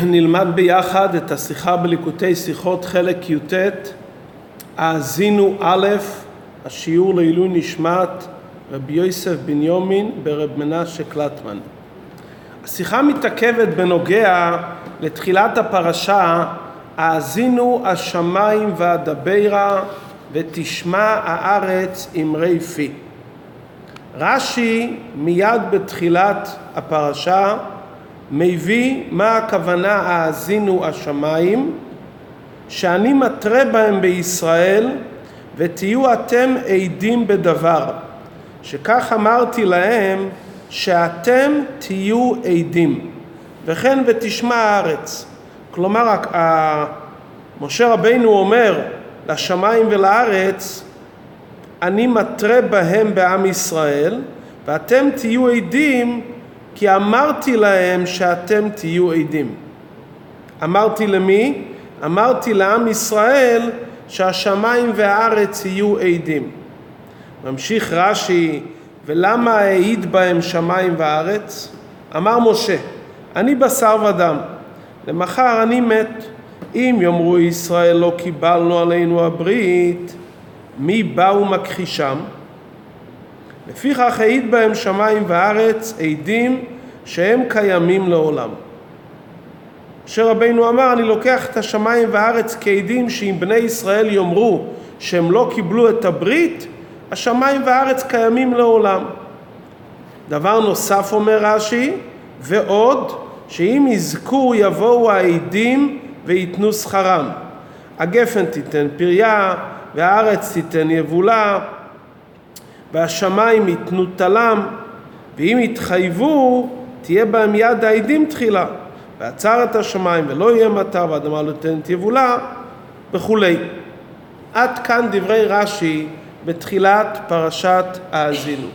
נלמד ביחד את השיחה בליקוטי שיחות חלק י"ט, האזינו א', השיעור לעילוי נשמת רבי יוסף בניומין ברב מנשה קלטמן. השיחה מתעכבת בנוגע לתחילת הפרשה, האזינו השמיים והדברה ותשמע הארץ אמרי פי. רש"י מיד בתחילת הפרשה מביא מה הכוונה האזינו השמיים שאני מתרה בהם בישראל ותהיו אתם עדים בדבר. שכך אמרתי להם שאתם תהיו עדים. וכן ותשמע הארץ. כלומר משה רבינו אומר לשמיים ולארץ אני מתרה בהם בעם ישראל ואתם תהיו עדים כי אמרתי להם שאתם תהיו עדים. אמרתי למי? אמרתי לעם ישראל שהשמיים והארץ יהיו עדים. ממשיך רש"י, ולמה העיד בהם שמיים וארץ? אמר משה, אני בשר ודם, למחר אני מת. אם יאמרו ישראל לא קיבלנו עלינו הברית, מי בא ומכחישם? לפיכך העיד בהם שמיים וארץ עדים שהם קיימים לעולם. משה רבינו אמר אני לוקח את השמיים והארץ כעדים שאם בני ישראל יאמרו שהם לא קיבלו את הברית השמיים והארץ קיימים לעולם. דבר נוסף אומר רש"י ועוד שאם יזכו יבואו העדים וייתנו שכרם. הגפן תיתן פריה והארץ תיתן יבולה והשמיים ייתנו תלם ואם יתחייבו תהיה בהם יד העדים תחילה ועצר את השמיים ולא יהיה מטר והאדמה לא תיתן יבולה וכולי. עד כאן דברי רש"י בתחילת פרשת האזינו.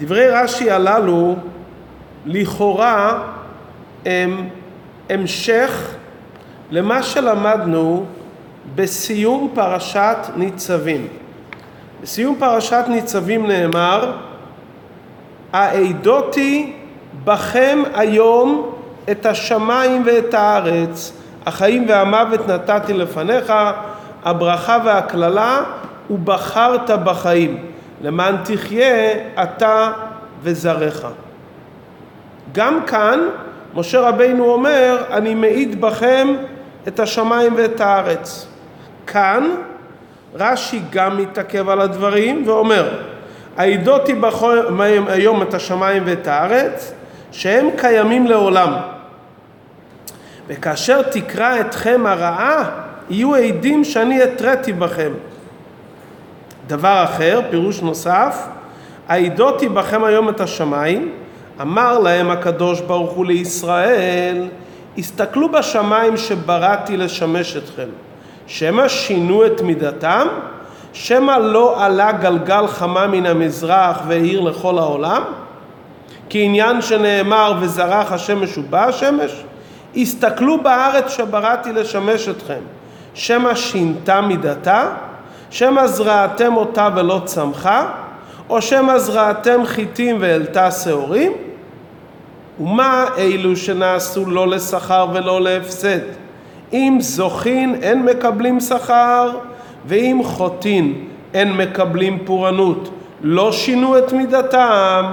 דברי רש"י הללו לכאורה הם המשך למה שלמדנו בסיום פרשת ניצבים. בסיום פרשת ניצבים נאמר העדותי בכם היום את השמיים ואת הארץ החיים והמוות נתתי לפניך הברכה והקללה ובחרת בחיים למען תחיה אתה וזרעך. גם כאן משה רבינו אומר אני מעיד בכם את השמיים ואת הארץ. כאן רש"י גם מתעכב על הדברים ואומר העידותי בכם היום את השמיים ואת הארץ שהם קיימים לעולם וכאשר תקרא אתכם הרעה יהיו עדים שאני התריתי בכם. דבר אחר, פירוש נוסף, העידותי בכם היום את השמיים, אמר להם הקדוש ברוך הוא לישראל, הסתכלו בשמיים שבראתי לשמש אתכם, שמא שינו את מידתם, שמא לא עלה גלגל חמה מן המזרח והאיר לכל העולם, כי עניין שנאמר וזרח השמש ובא השמש, הסתכלו בארץ שבראתי לשמש אתכם, שמא שינתה מידתה, שמא זרעתם אותה ולא צמחה, או שמא זרעתם חיטים והעלתה שעורים? ומה אלו שנעשו לא לשכר ולא להפסד? אם זוכין אין מקבלים שכר, ואם חוטין אין מקבלים פורענות. לא שינו את מידתם.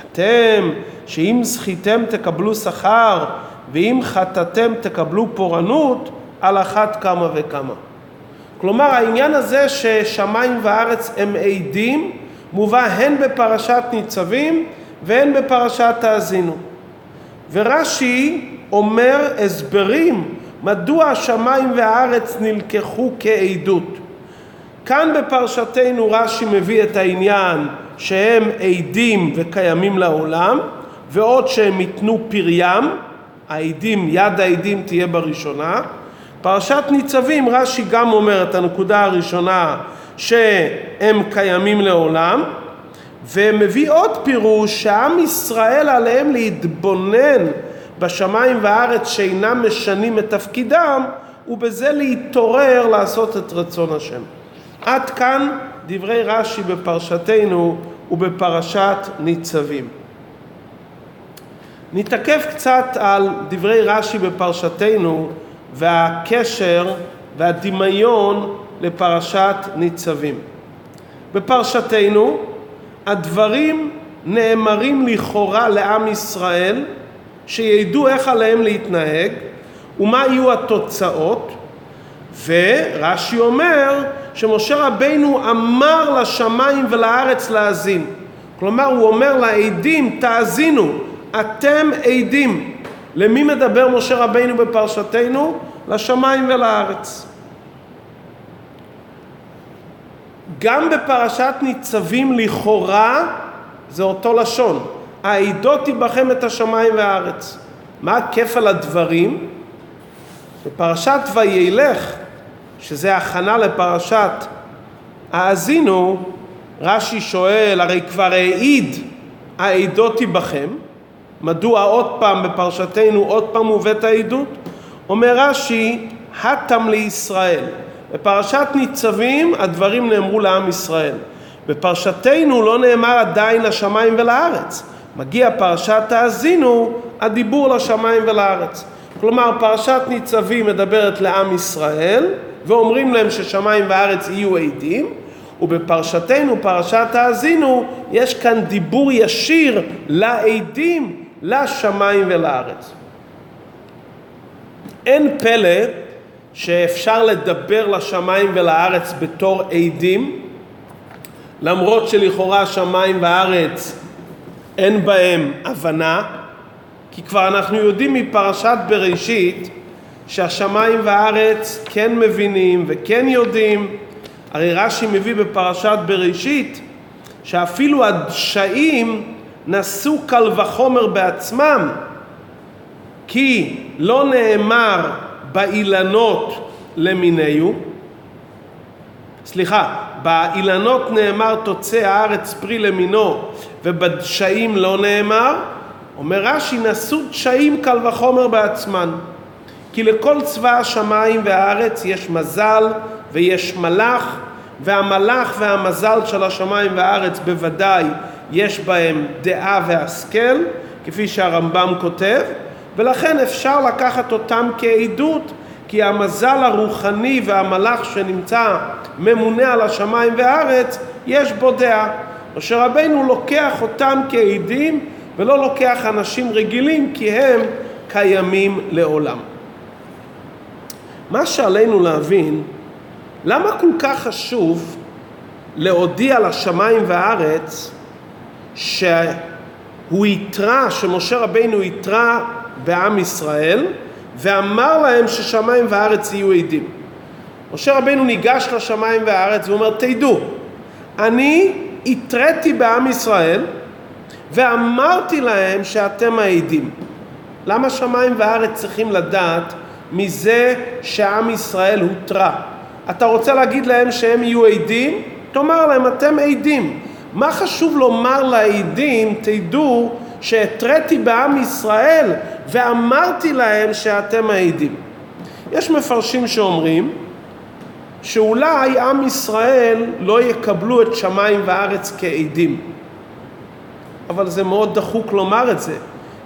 אתם, שאם זכיתם תקבלו שכר, ואם חטאתם תקבלו פורענות, על אחת כמה וכמה. כלומר העניין הזה ששמיים וארץ הם עדים מובא הן בפרשת ניצבים והן בפרשת האזינו. ורש"י אומר הסברים מדוע השמיים והארץ נלקחו כעדות. כאן בפרשתנו רש"י מביא את העניין שהם עדים וקיימים לעולם ועוד שהם ייתנו פריים, העדים, יד העדים תהיה בראשונה פרשת ניצבים רש"י גם אומר את הנקודה הראשונה שהם קיימים לעולם ומביא עוד פירוש שעם ישראל עליהם להתבונן בשמיים והארץ שאינם משנים את תפקידם ובזה להתעורר לעשות את רצון השם. עד כאן דברי רש"י בפרשתנו ובפרשת ניצבים. נתעכב קצת על דברי רש"י בפרשתנו והקשר והדמיון לפרשת ניצבים. בפרשתנו הדברים נאמרים לכאורה לעם ישראל שידעו איך עליהם להתנהג ומה יהיו התוצאות ורש"י אומר שמשה רבינו אמר לשמיים ולארץ להאזין. כלומר הוא אומר לעדים תאזינו אתם עדים. למי מדבר משה רבינו בפרשתנו? לשמיים ולארץ. גם בפרשת ניצבים לכאורה זה אותו לשון העדותי בכם את השמיים והארץ מה כפל הדברים? בפרשת וילך שזה הכנה לפרשת האזינו רש"י שואל הרי כבר העיד העדותי בכם מדוע עוד פעם בפרשתנו עוד פעם מובאת העדות? אומר רש"י התם לישראל בפרשת ניצבים הדברים נאמרו לעם ישראל. בפרשתנו לא נאמר עדיין לשמיים ולארץ. מגיע פרשת האזינו, הדיבור לשמיים ולארץ. כלומר, פרשת ניצבים מדברת לעם ישראל, ואומרים להם ששמיים וארץ יהיו עדים, ובפרשתנו, פרשת האזינו, יש כאן דיבור ישיר לעדים, לשמיים ולארץ. אין פלא שאפשר לדבר לשמיים ולארץ בתור עדים, למרות שלכאורה שמיים וארץ אין בהם הבנה, כי כבר אנחנו יודעים מפרשת בראשית שהשמיים והארץ כן מבינים וכן יודעים. הרי רש"י מביא בפרשת בראשית שאפילו הדשאים נשאו קל וחומר בעצמם, כי לא נאמר באילנות למיניהו, סליחה, באילנות נאמר תוצא הארץ פרי למינו ובדשאים לא נאמר, אומר רש"י נשאו דשאים קל וחומר בעצמן כי לכל צבא השמיים והארץ יש מזל ויש מלאך והמלאך והמזל של השמיים והארץ בוודאי יש בהם דעה והשכל כפי שהרמב"ם כותב ולכן אפשר לקחת אותם כעדות כי המזל הרוחני והמלאך שנמצא ממונה על השמיים והארץ יש בו דעה. משה רבנו לוקח אותם כעדים ולא לוקח אנשים רגילים כי הם קיימים לעולם. מה שעלינו להבין, למה כל כך חשוב להודיע לשמיים והארץ שהוא יתרה, שמשה רבנו יתרה בעם ישראל ואמר להם ששמיים וארץ יהיו עדים. משה רבנו ניגש לשמיים והארץ ואומר תדעו אני התריתי בעם ישראל ואמרתי להם שאתם העדים. למה שמיים וארץ צריכים לדעת מזה שעם ישראל הותרה? אתה רוצה להגיד להם שהם יהיו עדים? תאמר להם אתם עדים. מה חשוב לומר לעדים תדעו שהתריתי בעם ישראל ואמרתי להם שאתם העדים. יש מפרשים שאומרים שאולי עם ישראל לא יקבלו את שמיים וארץ כעדים. אבל זה מאוד דחוק לומר את זה,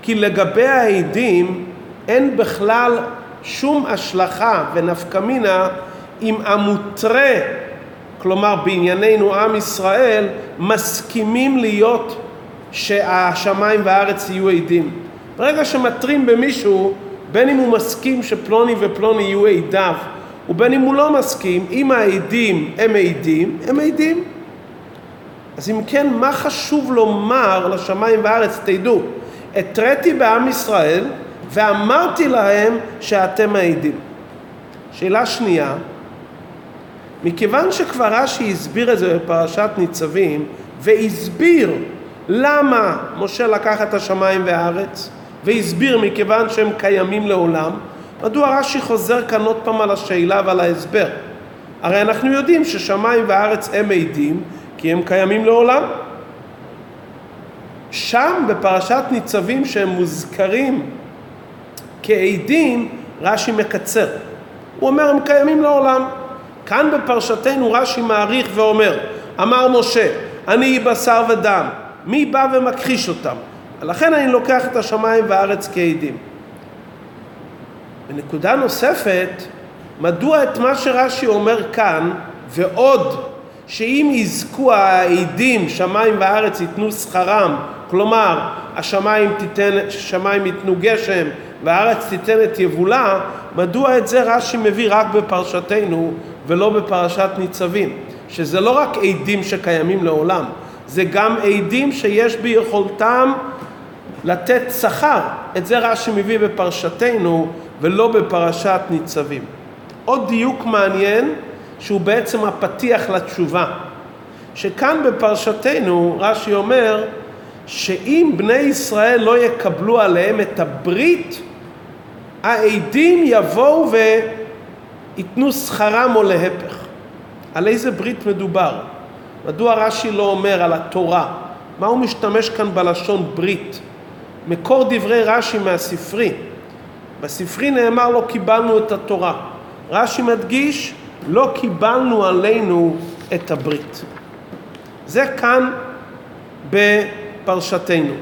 כי לגבי העדים אין בכלל שום השלכה ונפקא מינה אם המותרה, כלומר בענייננו עם ישראל, מסכימים להיות שהשמיים והארץ יהיו עדים. ברגע שמתרים במישהו, בין אם הוא מסכים שפלוני ופלוני יהיו עדיו, ובין אם הוא לא מסכים, אם העדים הם עדים, הם עדים. אז אם כן, מה חשוב לומר לשמיים והארץ? תדעו, התריתי בעם ישראל ואמרתי להם שאתם העדים. שאלה שנייה, מכיוון שכבר רש"י הסביר את זה בפרשת ניצבים, והסביר למה משה לקח את השמיים והארץ, והסביר מכיוון שהם קיימים לעולם, מדוע רש"י חוזר כאן עוד פעם על השאלה ועל ההסבר? הרי אנחנו יודעים ששמיים וארץ הם עדים כי הם קיימים לעולם. שם בפרשת ניצבים שהם מוזכרים כעדים, רש"י מקצר. הוא אומר הם קיימים לעולם. כאן בפרשתנו רש"י מעריך ואומר, אמר משה, אני בשר ודם, מי בא ומכחיש אותם? לכן אני לוקח את השמיים והארץ כעדים. ונקודה נוספת, מדוע את מה שרש"י אומר כאן, ועוד שאם יזכו העדים, שמיים וארץ ייתנו שכרם, כלומר השמיים תיתן, שמיים ייתנו גשם והארץ תיתן את יבולה, מדוע את זה רש"י מביא רק בפרשתנו ולא בפרשת ניצבים? שזה לא רק עדים שקיימים לעולם, זה גם עדים שיש ביכולתם לתת שכר. את זה רש"י מביא בפרשתנו ולא בפרשת ניצבים. עוד דיוק מעניין שהוא בעצם הפתיח לתשובה. שכאן בפרשתנו רש"י אומר שאם בני ישראל לא יקבלו עליהם את הברית, העדים יבואו וייתנו שכרם או להפך. על איזה ברית מדובר? מדוע רש"י לא אומר על התורה? מה הוא משתמש כאן בלשון ברית? מקור דברי רש"י מהספרי. בספרי נאמר לא קיבלנו את התורה. רש"י מדגיש לא קיבלנו עלינו את הברית. זה כאן בפרשתנו.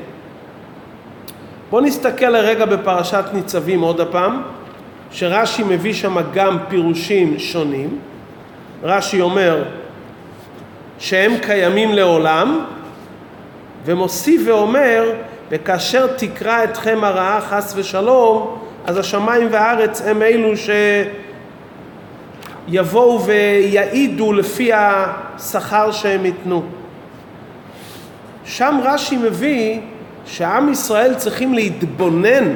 בואו נסתכל לרגע בפרשת ניצבים עוד הפעם, שרש"י מביא שם גם פירושים שונים. רש"י אומר שהם קיימים לעולם, ומוסיף ואומר, וכאשר תקרא אתכם הרעה חס ושלום, אז השמיים והארץ הם אלו שיבואו ויעידו לפי השכר שהם ייתנו. שם רש"י מביא שעם ישראל צריכים להתבונן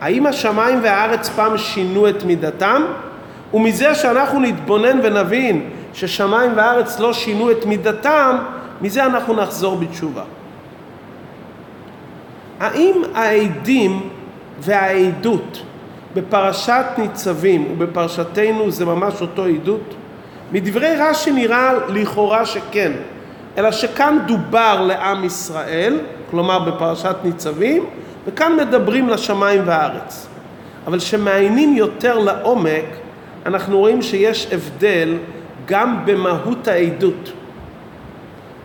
האם השמיים והארץ פעם שינו את מידתם? ומזה שאנחנו נתבונן ונבין ששמיים וארץ לא שינו את מידתם, מזה אנחנו נחזור בתשובה. האם העדים והעדות בפרשת ניצבים ובפרשתנו זה ממש אותו עדות? מדברי רש"י נראה לכאורה שכן, אלא שכאן דובר לעם ישראל, כלומר בפרשת ניצבים, וכאן מדברים לשמיים והארץ. אבל כשמעיינים יותר לעומק, אנחנו רואים שיש הבדל גם במהות העדות.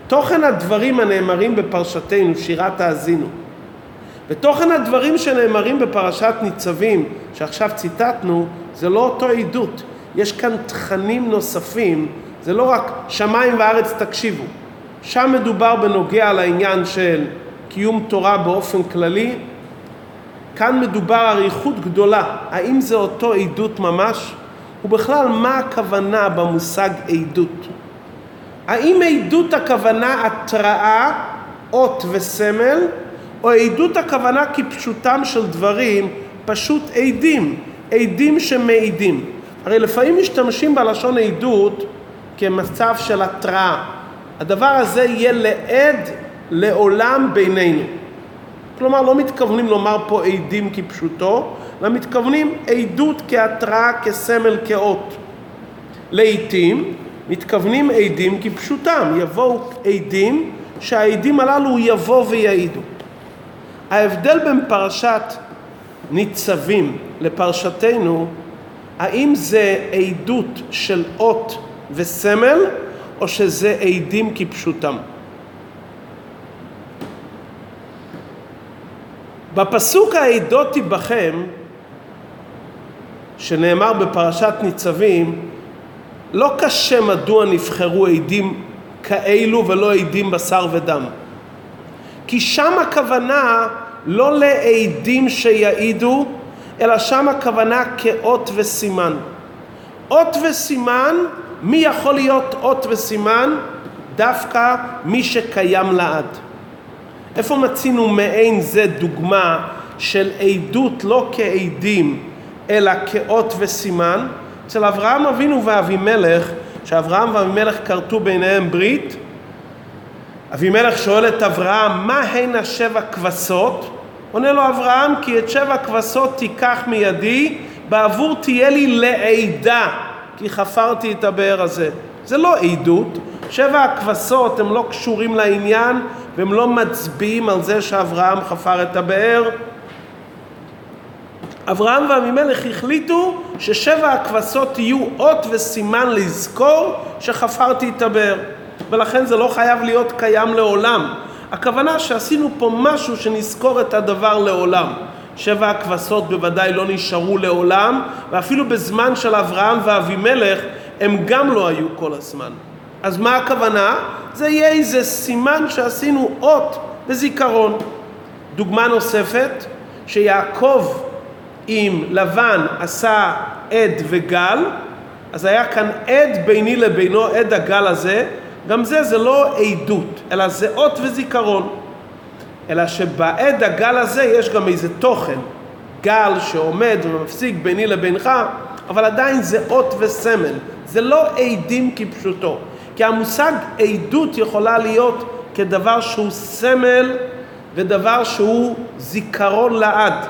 תוכן הדברים הנאמרים בפרשתנו, שירת האזינו, ותוכן הדברים שנאמרים בפרשת ניצבים, שעכשיו ציטטנו, זה לא אותו עדות. יש כאן תכנים נוספים, זה לא רק שמיים וארץ תקשיבו. שם מדובר בנוגע לעניין של קיום תורה באופן כללי. כאן מדובר על איכות גדולה. האם זה אותו עדות ממש? ובכלל, מה הכוונה במושג עדות? האם עדות הכוונה התראה, אות וסמל, או עדות הכוונה כפשוטם של דברים, פשוט עדים, עדים שמעידים. הרי לפעמים משתמשים בלשון עדות כמצב של התראה. הדבר הזה יהיה לעד לעולם בינינו. כלומר, לא מתכוונים לומר פה עדים כפשוטו, אלא מתכוונים עדות כהתראה, כסמל, כאות. לעתים מתכוונים עדים כפשוטם, יבואו עדים שהעדים הללו יבוא ויעידו. ההבדל בין פרשת ניצבים לפרשתנו, האם זה עדות של אות וסמל, או שזה עדים כפשוטם? בפסוק העדותי בכם, שנאמר בפרשת ניצבים, לא קשה מדוע נבחרו עדים כאלו ולא עדים בשר ודם. כי שם הכוונה לא לעדים שיעידו, אלא שם הכוונה כאות וסימן. אות וסימן, מי יכול להיות אות וסימן? דווקא מי שקיים לעד. איפה מצינו מעין זה דוגמה של עדות לא כעדים אלא כאות וסימן? אצל אברהם אבינו ואבימלך, שאברהם ואבימלך כרתו ביניהם ברית, אבימלך שואל את אברהם, מה הן השבע כבשות? עונה לו אברהם, כי את שבע כבשות תיקח מידי, בעבור תהיה לי לעדה, כי חפרתי את הבאר הזה. זה לא עדות, שבע הכבשות הם לא קשורים לעניין והם לא מצביעים על זה שאברהם חפר את הבאר. אברהם ואבימלך החליטו ששבע הכבשות יהיו אות וסימן לזכור שחפרתי את הבאר. ולכן זה לא חייב להיות קיים לעולם. הכוונה שעשינו פה משהו שנזכור את הדבר לעולם. שבע הכבשות בוודאי לא נשארו לעולם, ואפילו בזמן של אברהם ואבימלך הם גם לא היו כל הזמן. אז מה הכוונה? זה יהיה איזה סימן שעשינו אות וזיכרון. דוגמה נוספת, שיעקב עם לבן עשה עד וגל, אז היה כאן עד ביני לבינו, עד הגל הזה, גם זה זה לא עדות, אלא זה אות וזיכרון. אלא שבעד הגל הזה יש גם איזה תוכן, גל שעומד ומפסיק ביני לבינך, אבל עדיין זה אות וסמל, זה לא עדים כפשוטו. כי המושג עדות יכולה להיות כדבר שהוא סמל ודבר שהוא זיכרון לעד.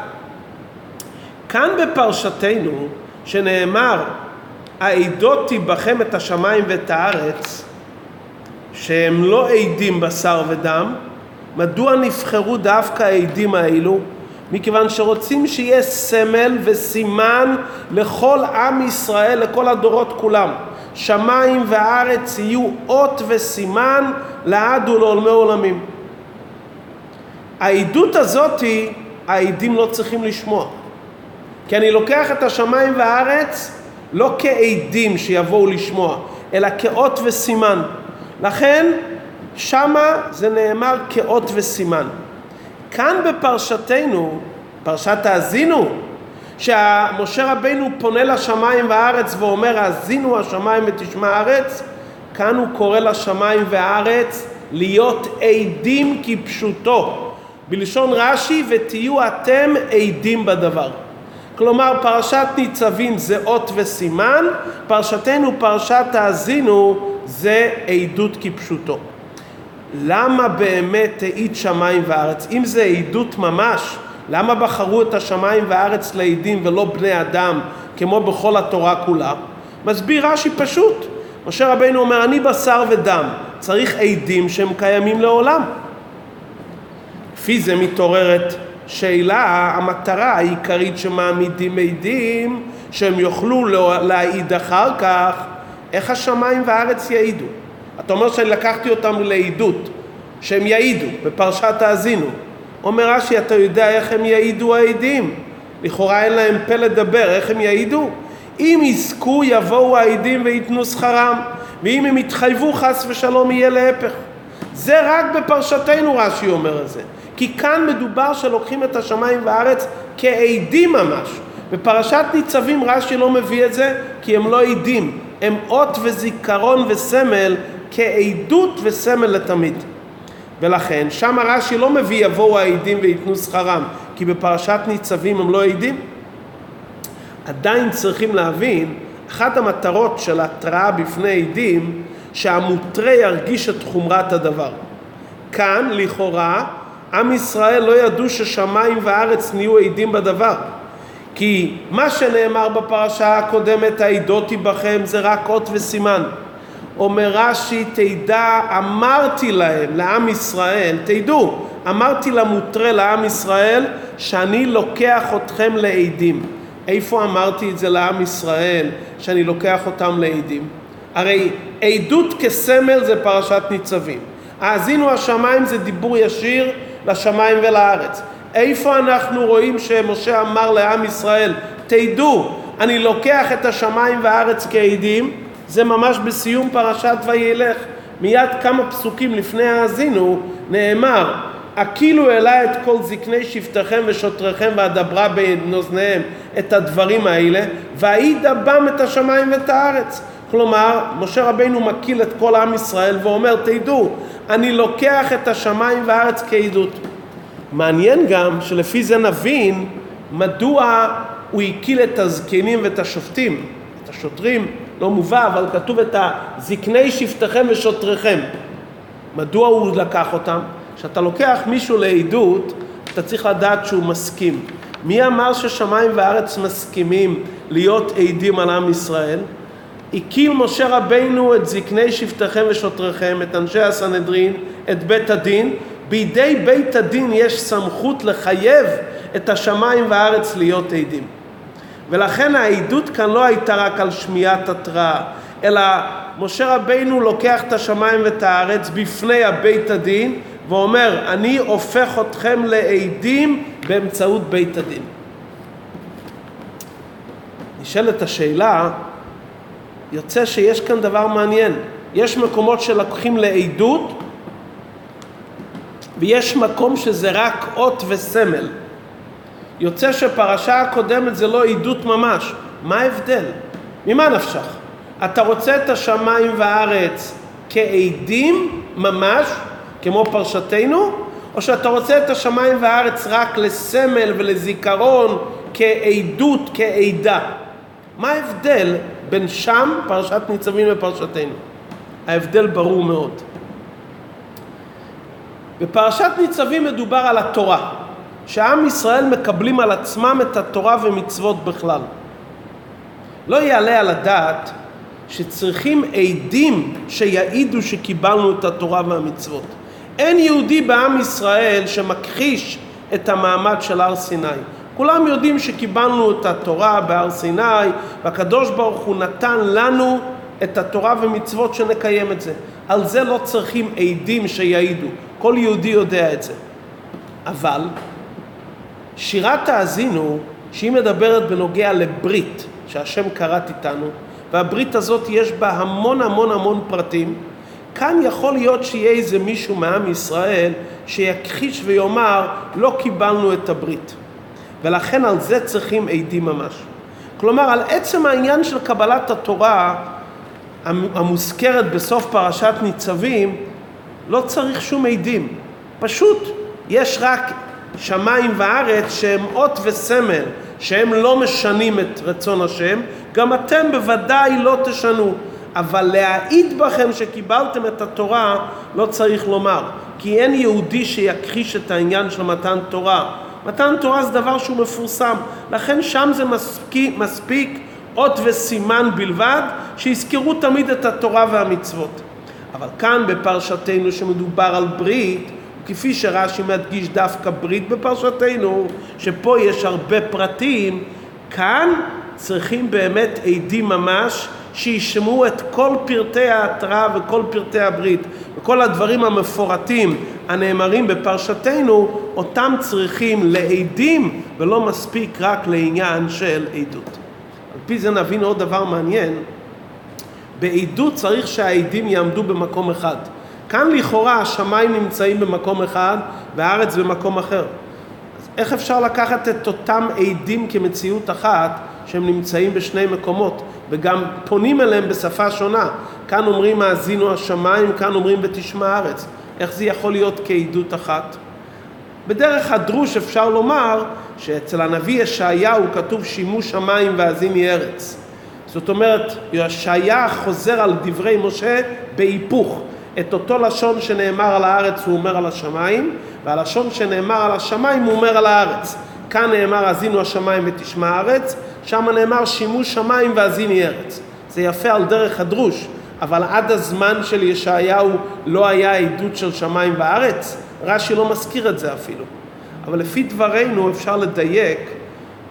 כאן בפרשתנו, שנאמר, העדותי בכם את השמיים ואת הארץ, שהם לא עדים בשר ודם, מדוע נבחרו דווקא העדים האלו? מכיוון שרוצים שיהיה סמל וסימן לכל עם ישראל, לכל הדורות כולם. שמיים וארץ יהיו אות וסימן לעד ולעולמי עולמים. העדות הזאתי, העדים לא צריכים לשמוע. כי אני לוקח את השמיים והארץ לא כעדים שיבואו לשמוע, אלא כאות וסימן. לכן שמה זה נאמר כאות וסימן. כאן בפרשתנו, פרשת האזינו, שמשה רבינו פונה לשמיים והארץ ואומר האזינו השמיים ותשמע הארץ, כאן הוא קורא לשמיים והארץ להיות עדים כפשוטו. בלשון רש"י ותהיו אתם עדים בדבר. כלומר פרשת ניצבים זה אות וסימן, פרשתנו פרשת האזינו זה עדות כפשוטו. למה באמת העיד שמיים וארץ? אם זה עדות ממש, למה בחרו את השמיים והארץ לעדים ולא בני אדם כמו בכל התורה כולה? מסביר רש"י פשוט. משה רבינו אומר אני בשר ודם, צריך עדים שהם קיימים לעולם. לפי זה מתעוררת שאלה, המטרה העיקרית שמעמידים עדים שהם יוכלו להעיד אחר כך, איך השמיים והארץ יעידו? אתה אומר שאני לקחתי אותם לעדות, שהם יעידו, בפרשת האזינו. אומר רש"י, אתה יודע איך הם יעידו העדים? לכאורה אין להם פה לדבר, איך הם יעידו? אם יזכו יבואו העדים וייתנו שכרם, ואם הם יתחייבו חס ושלום יהיה להפך. זה רק בפרשתנו רש"י אומר את זה. כי כאן מדובר שלוקחים את השמיים והארץ כעדים ממש. בפרשת ניצבים רש"י לא מביא את זה כי הם לא עדים, הם אות וזיכרון וסמל כעדות וסמל לתמיד. ולכן שם רש"י לא מביא יבואו העדים וייתנו שכרם, כי בפרשת ניצבים הם לא עדים. עדיין צריכים להבין, אחת המטרות של התראה בפני עדים, שהמותרה ירגיש את חומרת הדבר. כאן, לכאורה, עם ישראל לא ידעו ששמיים וארץ נהיו עדים בדבר. כי מה שנאמר בפרשה הקודמת, העדותי בכם, זה רק אות וסימן. אומר רש"י, תדע, אמרתי להם, לעם ישראל, תדעו, אמרתי למותרה לעם ישראל, שאני לוקח אתכם לעדים. איפה אמרתי את זה לעם ישראל, שאני לוקח אותם לעדים? הרי עדות כסמל זה פרשת ניצבים. האזינו השמיים זה דיבור ישיר לשמיים ולארץ. איפה אנחנו רואים שמשה אמר לעם ישראל, תדעו, אני לוקח את השמיים והארץ כעדים, זה ממש בסיום פרשת וילך. מיד כמה פסוקים לפני האזינו נאמר, הקילו אליי את כל זקני שבטכם ושוטריכם ואדברה בין אוזניהם את הדברים האלה, ואעידה בם את השמיים ואת הארץ. כלומר, משה רבינו מקיל את כל עם ישראל ואומר, תדעו, אני לוקח את השמיים והארץ כעדות. מעניין גם שלפי זה נבין מדוע הוא הקיל את הזקנים ואת השופטים, את השוטרים, לא מובא, אבל כתוב את הזקני שבטכם ושוטריכם. מדוע הוא לקח אותם? כשאתה לוקח מישהו לעדות, אתה צריך לדעת שהוא מסכים. מי אמר ששמיים וארץ מסכימים להיות עדים על עם ישראל? הקיל משה רבינו את זקני שבטכם ושוטריכם, את אנשי הסנהדרין, את בית הדין. בידי בית הדין יש סמכות לחייב את השמיים והארץ להיות עדים. ולכן העדות כאן לא הייתה רק על שמיעת התראה, אלא משה רבינו לוקח את השמיים ואת הארץ בפני הבית הדין ואומר, אני הופך אתכם לעדים באמצעות בית הדין. נשאלת השאלה, יוצא שיש כאן דבר מעניין. יש מקומות שלקוחים לעדות, ויש מקום שזה רק אות וסמל. יוצא שפרשה הקודמת זה לא עדות ממש. מה ההבדל? ממה נפשך? אתה רוצה את השמיים והארץ כעדים ממש, כמו פרשתנו, או שאתה רוצה את השמיים והארץ רק לסמל ולזיכרון, כעדות, כעדה? מה ההבדל בין שם, פרשת ניצבים ופרשתנו? ההבדל ברור מאוד. בפרשת ניצבים מדובר על התורה, שעם ישראל מקבלים על עצמם את התורה ומצוות בכלל. לא יעלה על הדעת שצריכים עדים שיעידו שקיבלנו את התורה והמצוות. אין יהודי בעם ישראל שמכחיש את המעמד של הר סיני. כולם יודעים שקיבלנו את התורה בהר סיני, והקדוש ברוך הוא נתן לנו את התורה ומצוות שנקיים את זה. על זה לא צריכים עדים שיעידו. כל יהודי יודע את זה. אבל שירת האזינו, שהיא מדברת בנוגע לברית שהשם כרת איתנו, והברית הזאת יש בה המון המון המון פרטים, כאן יכול להיות שיהיה איזה מישהו מעם ישראל שיכחיש ויאמר לא קיבלנו את הברית. ולכן על זה צריכים עדים ממש. כלומר, על עצם העניין של קבלת התורה המוזכרת בסוף פרשת ניצבים, לא צריך שום עדים. פשוט יש רק שמיים וארץ שהם אות וסמל, שהם לא משנים את רצון השם, גם אתם בוודאי לא תשנו. אבל להעיד בכם שקיבלתם את התורה לא צריך לומר, כי אין יהודי שיכחיש את העניין של מתן תורה. מתן תורה זה דבר שהוא מפורסם, לכן שם זה מספיק, מספיק אות וסימן בלבד, שיזכרו תמיד את התורה והמצוות. אבל כאן בפרשתנו שמדובר על ברית, כפי שרש"י מדגיש דווקא ברית בפרשתנו, שפה יש הרבה פרטים, כאן צריכים באמת עדים ממש שישמעו את כל פרטי ההתראה וכל פרטי הברית וכל הדברים המפורטים הנאמרים בפרשתנו, אותם צריכים לעדים ולא מספיק רק לעניין של עדות. על פי זה נבין עוד דבר מעניין, בעדות צריך שהעדים יעמדו במקום אחד. כאן לכאורה השמיים נמצאים במקום אחד והארץ במקום אחר. אז איך אפשר לקחת את אותם עדים כמציאות אחת שהם נמצאים בשני מקומות וגם פונים אליהם בשפה שונה? כאן אומרים האזינו השמיים, כאן אומרים ותשמע הארץ. איך זה יכול להיות כעדות אחת? בדרך הדרוש אפשר לומר שאצל הנביא ישעיהו כתוב שימו שמיים והאזיני ארץ. זאת אומרת, ישעיה חוזר על דברי משה בהיפוך. את אותו לשון שנאמר על הארץ הוא אומר על השמיים, והלשון שנאמר על השמיים הוא אומר על הארץ. כאן נאמר האזינו השמיים ותשמע הארץ, שם נאמר שימו שמיים והאזיני ארץ. זה יפה על דרך הדרוש, אבל עד הזמן של ישעיהו לא היה עדות של שמיים וארץ? רש"י לא מזכיר את זה אפילו. אבל לפי דברינו אפשר לדייק,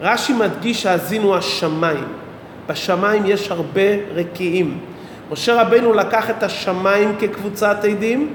רש"י מדגיש שהאזינו השמיים. בשמיים יש הרבה רקיעים. משה רבנו לקח את השמיים כקבוצת עדים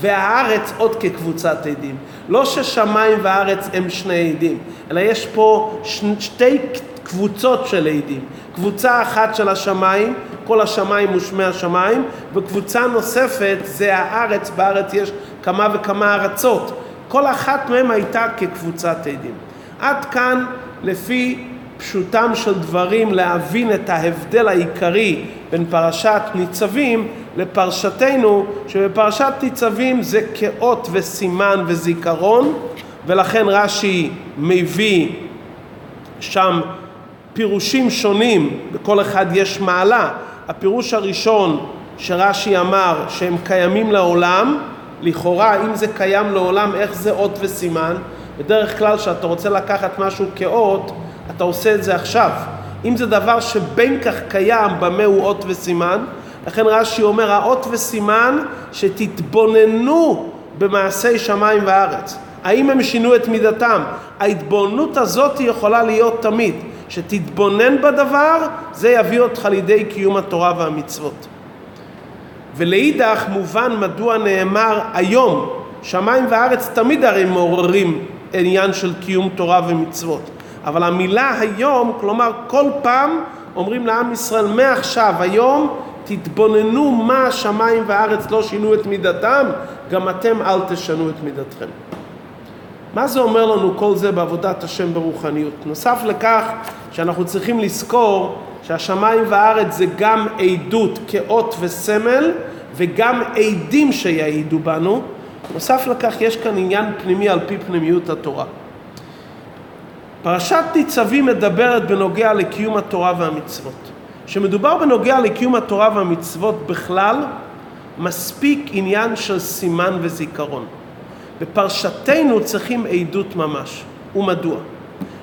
והארץ עוד כקבוצת עדים. לא ששמיים וארץ הם שני עדים, אלא יש פה שתי קבוצות של עדים. קבוצה אחת של השמיים, כל השמיים ושמי השמיים, וקבוצה נוספת זה הארץ, בארץ יש כמה וכמה ארצות. כל אחת מהן הייתה כקבוצת עדים. עד כאן לפי פשוטם של דברים להבין את ההבדל העיקרי בין פרשת ניצבים לפרשתנו, שבפרשת ניצבים זה כאות וסימן וזיכרון, ולכן רש"י מביא שם פירושים שונים, בכל אחד יש מעלה. הפירוש הראשון שרש"י אמר שהם קיימים לעולם, לכאורה אם זה קיים לעולם איך זה אות וסימן? בדרך כלל כשאתה רוצה לקחת משהו כאות אתה עושה את זה עכשיו. אם זה דבר שבין כך קיים, במה הוא אות וסימן? לכן רש"י אומר, האות וסימן שתתבוננו במעשי שמיים וארץ. האם הם שינו את מידתם? ההתבוננות הזאת יכולה להיות תמיד. שתתבונן בדבר, זה יביא אותך לידי קיום התורה והמצוות. ולאידך מובן מדוע נאמר היום שמיים וארץ תמיד הרי מעוררים עניין של קיום תורה ומצוות. אבל המילה היום, כלומר כל פעם אומרים לעם ישראל מעכשיו, היום תתבוננו מה השמיים והארץ לא שינו את מידתם, גם אתם אל תשנו את מידתכם. מה זה אומר לנו כל זה בעבודת השם ברוחניות? נוסף לכך שאנחנו צריכים לזכור שהשמיים והארץ זה גם עדות כאות וסמל וגם עדים שיעידו בנו. נוסף לכך יש כאן עניין פנימי על פי פנימיות התורה. פרשת ניצבים מדברת בנוגע לקיום התורה והמצוות. כשמדובר בנוגע לקיום התורה והמצוות בכלל, מספיק עניין של סימן וזיכרון. בפרשתנו צריכים עדות ממש. ומדוע?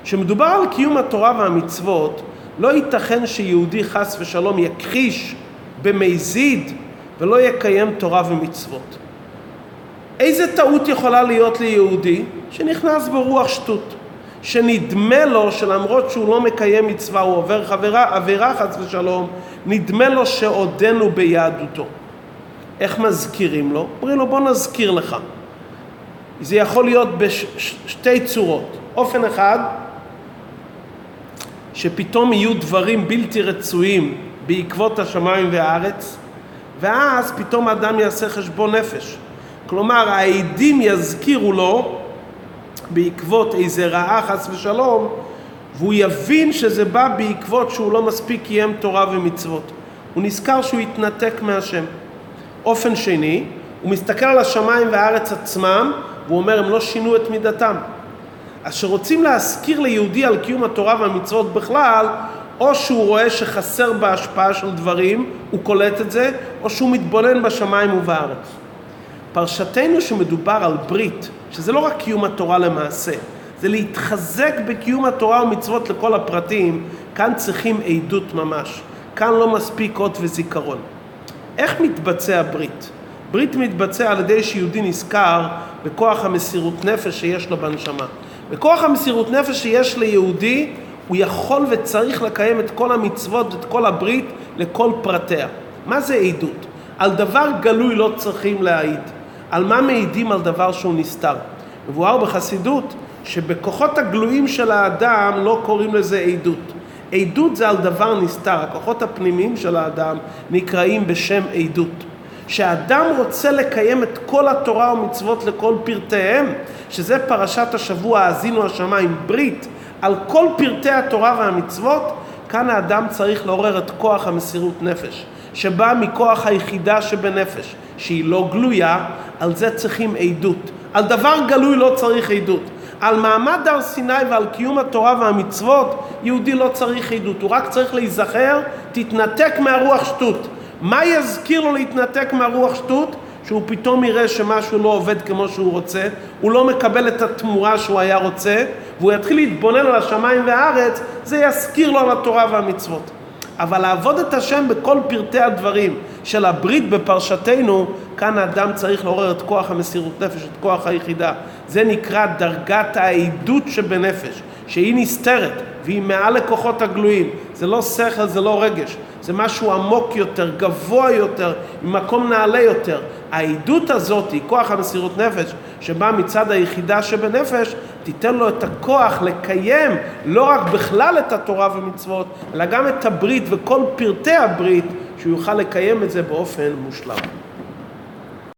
כשמדובר על קיום התורה והמצוות, לא ייתכן שיהודי חס ושלום יכחיש במזיד ולא יקיים תורה ומצוות. איזה טעות יכולה להיות ליהודי שנכנס ברוח שטות? שנדמה לו שלמרות שהוא לא מקיים מצווה, הוא עובר חברה, עבירה חס ושלום, נדמה לו שעודנו ביהדותו. איך מזכירים לו? אומרים לו בוא נזכיר לך. זה יכול להיות בשתי צורות. אופן אחד, שפתאום יהיו דברים בלתי רצויים בעקבות השמיים והארץ, ואז פתאום האדם יעשה חשבון נפש. כלומר, העדים יזכירו לו בעקבות איזה רעה חס ושלום, והוא יבין שזה בא בעקבות שהוא לא מספיק קיים תורה ומצוות. הוא נזכר שהוא התנתק מהשם. אופן שני, הוא מסתכל על השמיים והארץ עצמם, והוא אומר, הם לא שינו את מידתם. אז כשרוצים להזכיר ליהודי על קיום התורה והמצוות בכלל, או שהוא רואה שחסר בהשפעה של דברים, הוא קולט את זה, או שהוא מתבונן בשמיים ובארץ. פרשתנו שמדובר על ברית, שזה לא רק קיום התורה למעשה, זה להתחזק בקיום התורה ומצוות לכל הפרטים, כאן צריכים עדות ממש. כאן לא מספיק אות וזיכרון. איך מתבצע ברית? ברית מתבצע על ידי שיהודי נזכר בכוח המסירות נפש שיש לו בנשמה. בכוח המסירות נפש שיש ליהודי, הוא יכול וצריך לקיים את כל המצוות ואת כל הברית לכל פרטיה. מה זה עדות? על דבר גלוי לא צריכים להעיד. על מה מעידים על דבר שהוא נסתר? מבואר בחסידות שבכוחות הגלויים של האדם לא קוראים לזה עדות. עדות זה על דבר נסתר, הכוחות הפנימיים של האדם נקראים בשם עדות. שאדם רוצה לקיים את כל התורה ומצוות לכל פרטיהם, שזה פרשת השבוע האזינו השמיים, ברית, על כל פרטי התורה והמצוות, כאן האדם צריך לעורר את כוח המסירות נפש, שבא מכוח היחידה שבנפש, שהיא לא גלויה, על זה צריכים עדות. על דבר גלוי לא צריך עדות. על מעמד הר סיני ועל קיום התורה והמצוות, יהודי לא צריך עדות, הוא רק צריך להיזכר, תתנתק מהרוח שטות. מה יזכיר לו להתנתק מהרוח שטות? שהוא פתאום יראה שמשהו לא עובד כמו שהוא רוצה, הוא לא מקבל את התמורה שהוא היה רוצה, והוא יתחיל להתבונן על השמיים והארץ, זה יזכיר לו על התורה והמצוות. אבל לעבוד את השם בכל פרטי הדברים של הברית בפרשתנו, כאן האדם צריך לעורר את כוח המסירות נפש, את כוח היחידה. זה נקרא דרגת העדות שבנפש, שהיא נסתרת והיא מעל לכוחות הגלויים. זה לא שכל, זה לא רגש, זה משהו עמוק יותר, גבוה יותר, ממקום נעלה יותר. העדות הזאת, כוח המסירות נפש, שבא מצד היחידה שבנפש, תיתן לו את הכוח לקיים לא רק בכלל את התורה ומצוות, אלא גם את הברית וכל פרטי הברית, שהוא יוכל לקיים את זה באופן מושלם.